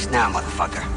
place now, motherfucker.